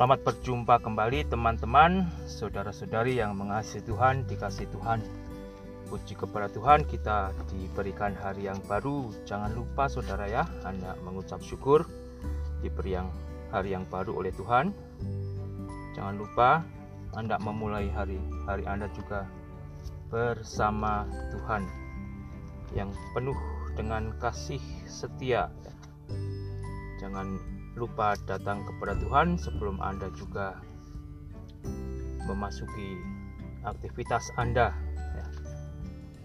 Selamat berjumpa kembali teman-teman, saudara-saudari yang mengasihi Tuhan, dikasih Tuhan. Puji kepada Tuhan kita diberikan hari yang baru. Jangan lupa saudara ya, Anda mengucap syukur diberi yang hari yang baru oleh Tuhan. Jangan lupa Anda memulai hari hari Anda juga bersama Tuhan yang penuh dengan kasih setia. Jangan lupa datang kepada Tuhan sebelum Anda juga memasuki aktivitas Anda. Ya.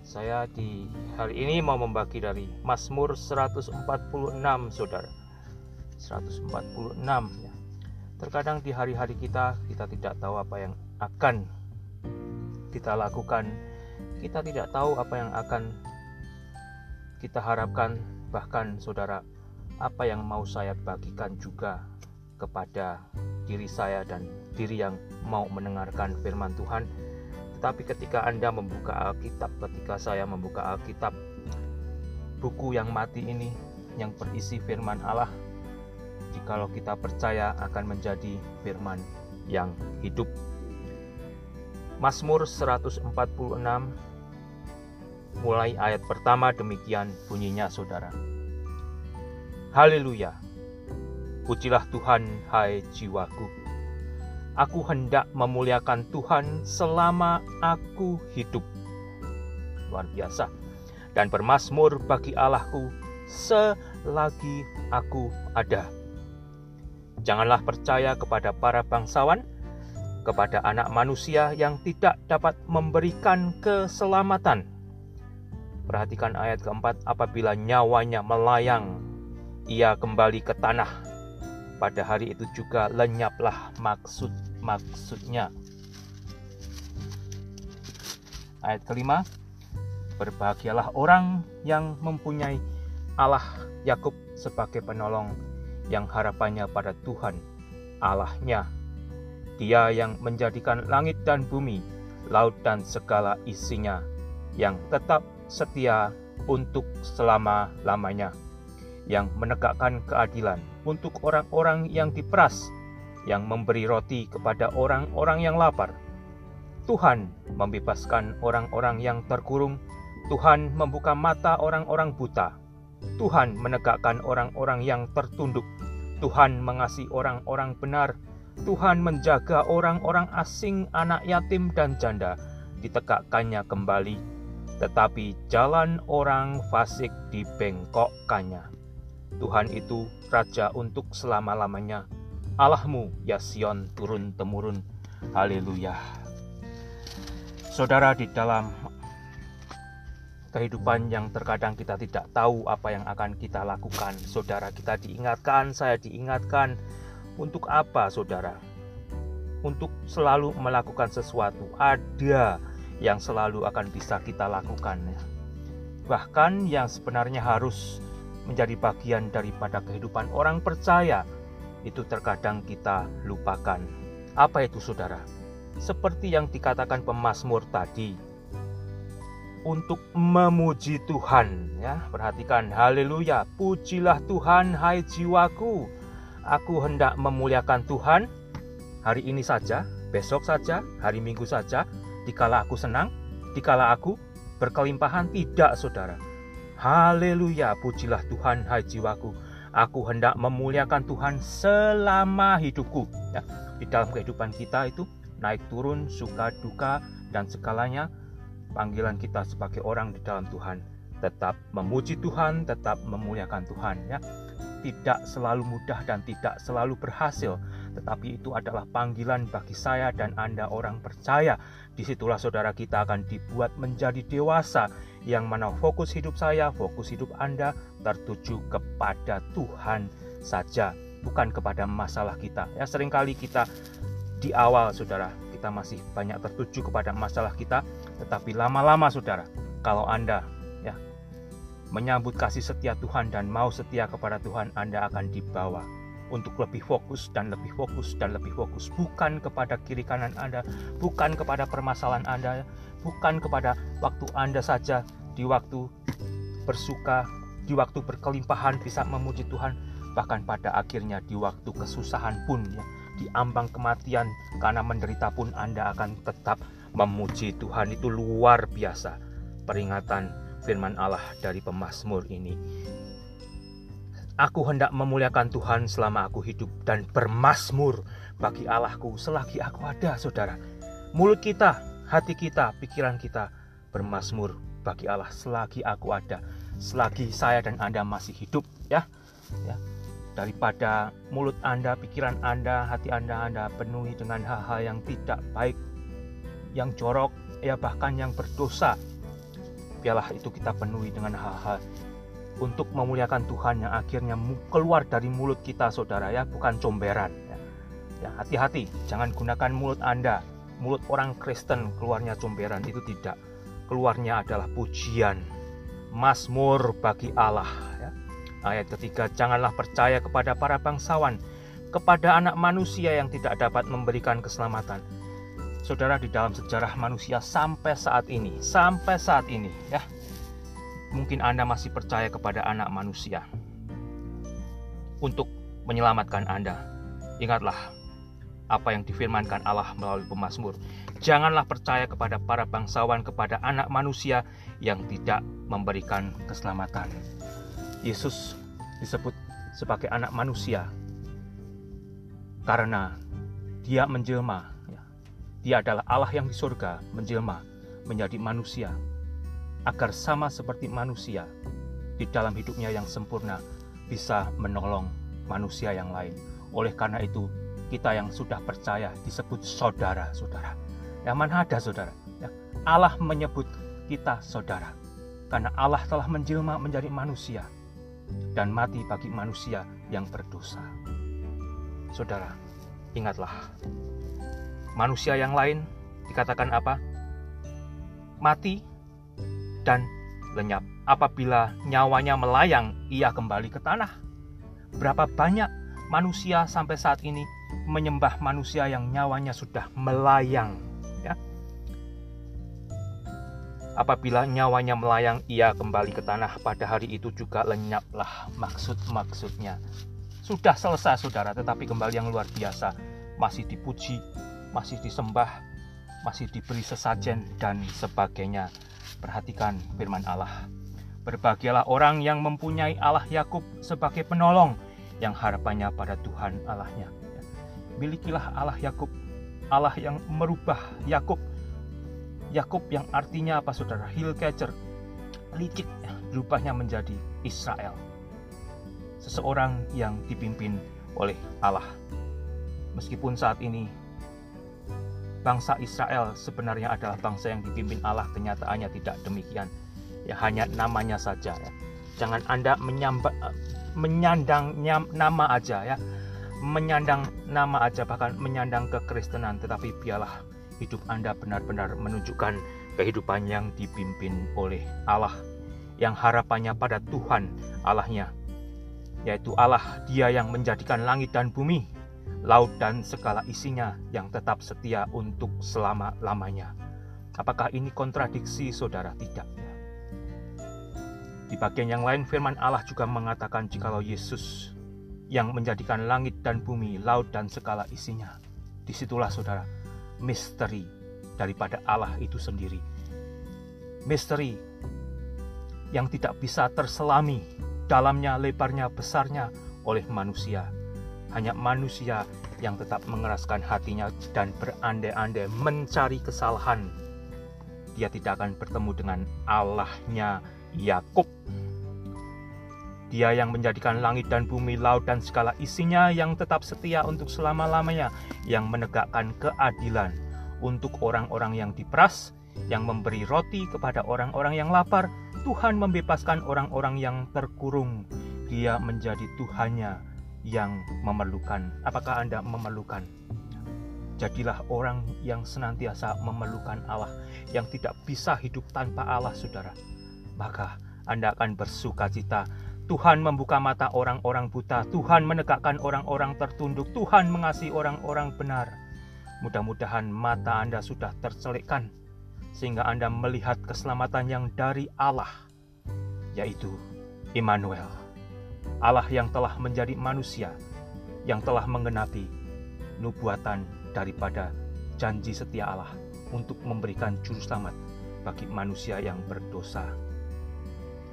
Saya di hari ini mau membagi dari Mazmur 146, Saudara. 146 ya. Terkadang di hari-hari kita kita tidak tahu apa yang akan kita lakukan. Kita tidak tahu apa yang akan kita harapkan bahkan Saudara apa yang mau saya bagikan juga kepada diri saya dan diri yang mau mendengarkan firman Tuhan. Tetapi ketika Anda membuka Alkitab, ketika saya membuka Alkitab, buku yang mati ini yang berisi firman Allah, jikalau kita percaya akan menjadi firman yang hidup. Mazmur 146 mulai ayat pertama demikian bunyinya saudara. Haleluya. Pujilah Tuhan, hai jiwaku. Aku hendak memuliakan Tuhan selama aku hidup. Luar biasa. Dan bermasmur bagi Allahku selagi aku ada. Janganlah percaya kepada para bangsawan, kepada anak manusia yang tidak dapat memberikan keselamatan. Perhatikan ayat keempat, apabila nyawanya melayang ia kembali ke tanah. Pada hari itu juga lenyaplah maksud-maksudnya. Ayat kelima, berbahagialah orang yang mempunyai Allah Yakub sebagai penolong yang harapannya pada Tuhan Allahnya. Dia yang menjadikan langit dan bumi, laut dan segala isinya, yang tetap setia untuk selama-lamanya yang menegakkan keadilan untuk orang-orang yang diperas, yang memberi roti kepada orang-orang yang lapar. Tuhan membebaskan orang-orang yang terkurung, Tuhan membuka mata orang-orang buta. Tuhan menegakkan orang-orang yang tertunduk. Tuhan mengasihi orang-orang benar. Tuhan menjaga orang-orang asing, anak yatim dan janda, ditegakkannya kembali. Tetapi jalan orang fasik dibengkokkannya. Tuhan itu Raja untuk selama-lamanya. Allahmu, ya Sion, turun-temurun. Haleluya. Saudara, di dalam kehidupan yang terkadang kita tidak tahu apa yang akan kita lakukan. Saudara, kita diingatkan, saya diingatkan untuk apa, saudara? Untuk selalu melakukan sesuatu. Ada yang selalu akan bisa kita lakukan. Bahkan yang sebenarnya harus menjadi bagian daripada kehidupan orang percaya, itu terkadang kita lupakan. Apa itu saudara? Seperti yang dikatakan pemazmur tadi, untuk memuji Tuhan ya perhatikan haleluya pujilah Tuhan hai jiwaku aku hendak memuliakan Tuhan hari ini saja besok saja hari Minggu saja dikala aku senang dikala aku berkelimpahan tidak saudara Haleluya, pujilah Tuhan hai jiwaku. Aku hendak memuliakan Tuhan selama hidupku. Ya, di dalam kehidupan kita itu naik turun, suka duka dan segalanya panggilan kita sebagai orang di dalam Tuhan tetap memuji Tuhan, tetap memuliakan Tuhan ya. Tidak selalu mudah dan tidak selalu berhasil, tetapi itu adalah panggilan bagi saya dan Anda orang percaya. Di situlah saudara kita akan dibuat menjadi dewasa, yang mana fokus hidup saya, fokus hidup Anda tertuju kepada Tuhan saja, bukan kepada masalah kita. Ya, sering kali kita di awal saudara, kita masih banyak tertuju kepada masalah kita, tetapi lama-lama saudara, kalau Anda ya menyambut kasih setia Tuhan dan mau setia kepada Tuhan, Anda akan dibawa untuk lebih fokus dan lebih fokus dan lebih fokus bukan kepada kiri kanan Anda, bukan kepada permasalahan Anda, bukan kepada waktu Anda saja di waktu bersuka, di waktu berkelimpahan bisa memuji Tuhan, bahkan pada akhirnya di waktu kesusahan pun ya, di ambang kematian karena menderita pun Anda akan tetap memuji Tuhan itu luar biasa. Peringatan firman Allah dari pemazmur ini. Aku hendak memuliakan Tuhan selama aku hidup dan bermasmur bagi Allahku selagi aku ada, saudara. Mulut kita, hati kita, pikiran kita bermasmur bagi Allah selagi aku ada, selagi saya dan Anda masih hidup, ya. Ya. Daripada mulut Anda, pikiran Anda, hati Anda Anda penuhi dengan hal-hal yang tidak baik, yang jorok, ya bahkan yang berdosa. Biarlah itu kita penuhi dengan hal-hal untuk memuliakan Tuhan yang akhirnya keluar dari mulut kita saudara ya. Bukan comberan ya. ya hati-hati. Jangan gunakan mulut Anda. Mulut orang Kristen keluarnya comberan itu tidak. Keluarnya adalah pujian Mazmur bagi Allah ya. ayat ketiga janganlah percaya kepada para bangsawan kepada anak manusia yang tidak dapat memberikan keselamatan. Saudara di dalam sejarah manusia sampai saat ini sampai saat ini ya mungkin Anda masih percaya kepada anak manusia untuk menyelamatkan Anda. Ingatlah apa yang difirmankan Allah melalui pemazmur. Janganlah percaya kepada para bangsawan, kepada anak manusia yang tidak memberikan keselamatan. Yesus disebut sebagai anak manusia karena dia menjelma. Ya. Dia adalah Allah yang di surga menjelma menjadi manusia agar sama seperti manusia di dalam hidupnya yang sempurna bisa menolong manusia yang lain. Oleh karena itu, kita yang sudah percaya disebut saudara-saudara. Yang mana ada saudara? Ya, Allah menyebut kita saudara. Karena Allah telah menjelma menjadi manusia dan mati bagi manusia yang berdosa. Saudara, ingatlah. Manusia yang lain dikatakan apa? Mati dan lenyap. Apabila nyawanya melayang, ia kembali ke tanah. Berapa banyak manusia sampai saat ini menyembah manusia yang nyawanya sudah melayang, ya. Apabila nyawanya melayang, ia kembali ke tanah. Pada hari itu juga lenyaplah maksud-maksudnya. Sudah selesai saudara, tetapi kembali yang luar biasa. Masih dipuji, masih disembah, masih diberi sesajen dan sebagainya. Perhatikan firman Allah. Berbahagialah orang yang mempunyai Allah Yakub sebagai penolong yang harapannya pada Tuhan Allahnya. Milikilah Allah Yakub, Allah yang merubah Yakub. Yakub yang artinya apa saudara? Catcher, licik, ya, berubahnya menjadi Israel. Seseorang yang dipimpin oleh Allah. Meskipun saat ini bangsa Israel sebenarnya adalah bangsa yang dipimpin Allah. Kenyataannya tidak demikian. Ya hanya namanya saja ya. Jangan anda menyamba, menyandang nyam, nama aja ya. Menyandang nama aja bahkan menyandang kekristenan. Tetapi biarlah hidup anda benar-benar menunjukkan kehidupan yang dipimpin oleh Allah yang harapannya pada Tuhan Allahnya yaitu Allah. Dia yang menjadikan langit dan bumi laut dan segala isinya yang tetap setia untuk selama-lamanya. Apakah ini kontradiksi, saudara? Tidak. Di bagian yang lain, firman Allah juga mengatakan jikalau Yesus yang menjadikan langit dan bumi, laut dan segala isinya. Di situlah, saudara, misteri daripada Allah itu sendiri. Misteri yang tidak bisa terselami dalamnya, lebarnya, besarnya oleh manusia hanya manusia yang tetap mengeraskan hatinya dan berandai-andai mencari kesalahan. Dia tidak akan bertemu dengan Allahnya Yakub. Dia yang menjadikan langit dan bumi, laut dan segala isinya yang tetap setia untuk selama-lamanya, yang menegakkan keadilan untuk orang-orang yang diperas, yang memberi roti kepada orang-orang yang lapar. Tuhan membebaskan orang-orang yang terkurung. Dia menjadi Tuhannya yang memerlukan. Apakah Anda memerlukan? Jadilah orang yang senantiasa memerlukan Allah, yang tidak bisa hidup tanpa Allah, saudara. Maka Anda akan bersuka cita. Tuhan membuka mata orang-orang buta, Tuhan menegakkan orang-orang tertunduk, Tuhan mengasihi orang-orang benar. Mudah-mudahan mata Anda sudah tercelikkan, sehingga Anda melihat keselamatan yang dari Allah, yaitu Immanuel. Allah yang telah menjadi manusia, yang telah menggenapi nubuatan daripada janji setia Allah untuk memberikan juru selamat bagi manusia yang berdosa.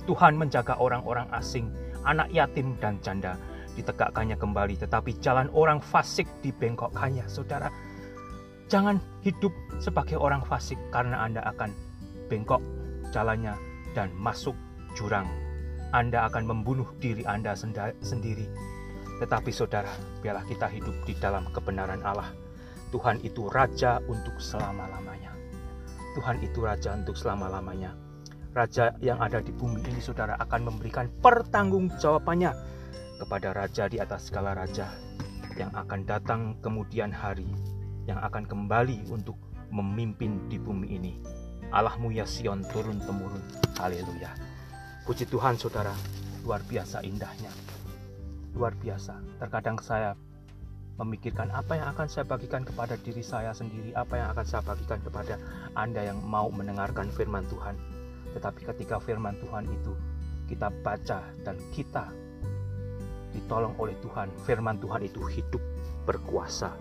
Tuhan menjaga orang-orang asing, anak yatim dan janda ditegakkannya kembali, tetapi jalan orang fasik dibengkokkannya. Saudara, jangan hidup sebagai orang fasik karena Anda akan bengkok jalannya dan masuk jurang. Anda akan membunuh diri Anda sendiri. Tetapi saudara, biarlah kita hidup di dalam kebenaran Allah. Tuhan itu raja untuk selama-lamanya. Tuhan itu raja untuk selama-lamanya. Raja yang ada di bumi ini saudara akan memberikan pertanggungjawabannya kepada raja di atas segala raja yang akan datang kemudian hari yang akan kembali untuk memimpin di bumi ini. Allahmu ya Sion turun temurun. Haleluya. Puji Tuhan saudara, luar biasa indahnya. Luar biasa. Terkadang saya memikirkan apa yang akan saya bagikan kepada diri saya sendiri, apa yang akan saya bagikan kepada Anda yang mau mendengarkan firman Tuhan. Tetapi ketika firman Tuhan itu kita baca dan kita ditolong oleh Tuhan, firman Tuhan itu hidup, berkuasa,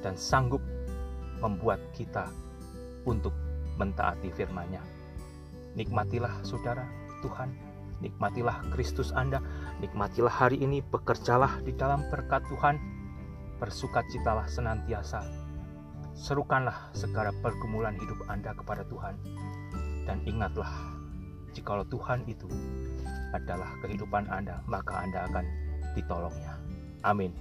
dan sanggup membuat kita untuk mentaati firman-Nya. Nikmatilah saudara Tuhan, nikmatilah Kristus Anda, nikmatilah hari ini, bekerjalah di dalam berkat Tuhan, bersukacitalah senantiasa, serukanlah segala pergumulan hidup Anda kepada Tuhan, dan ingatlah, jikalau Tuhan itu adalah kehidupan Anda, maka Anda akan ditolongnya. Amin.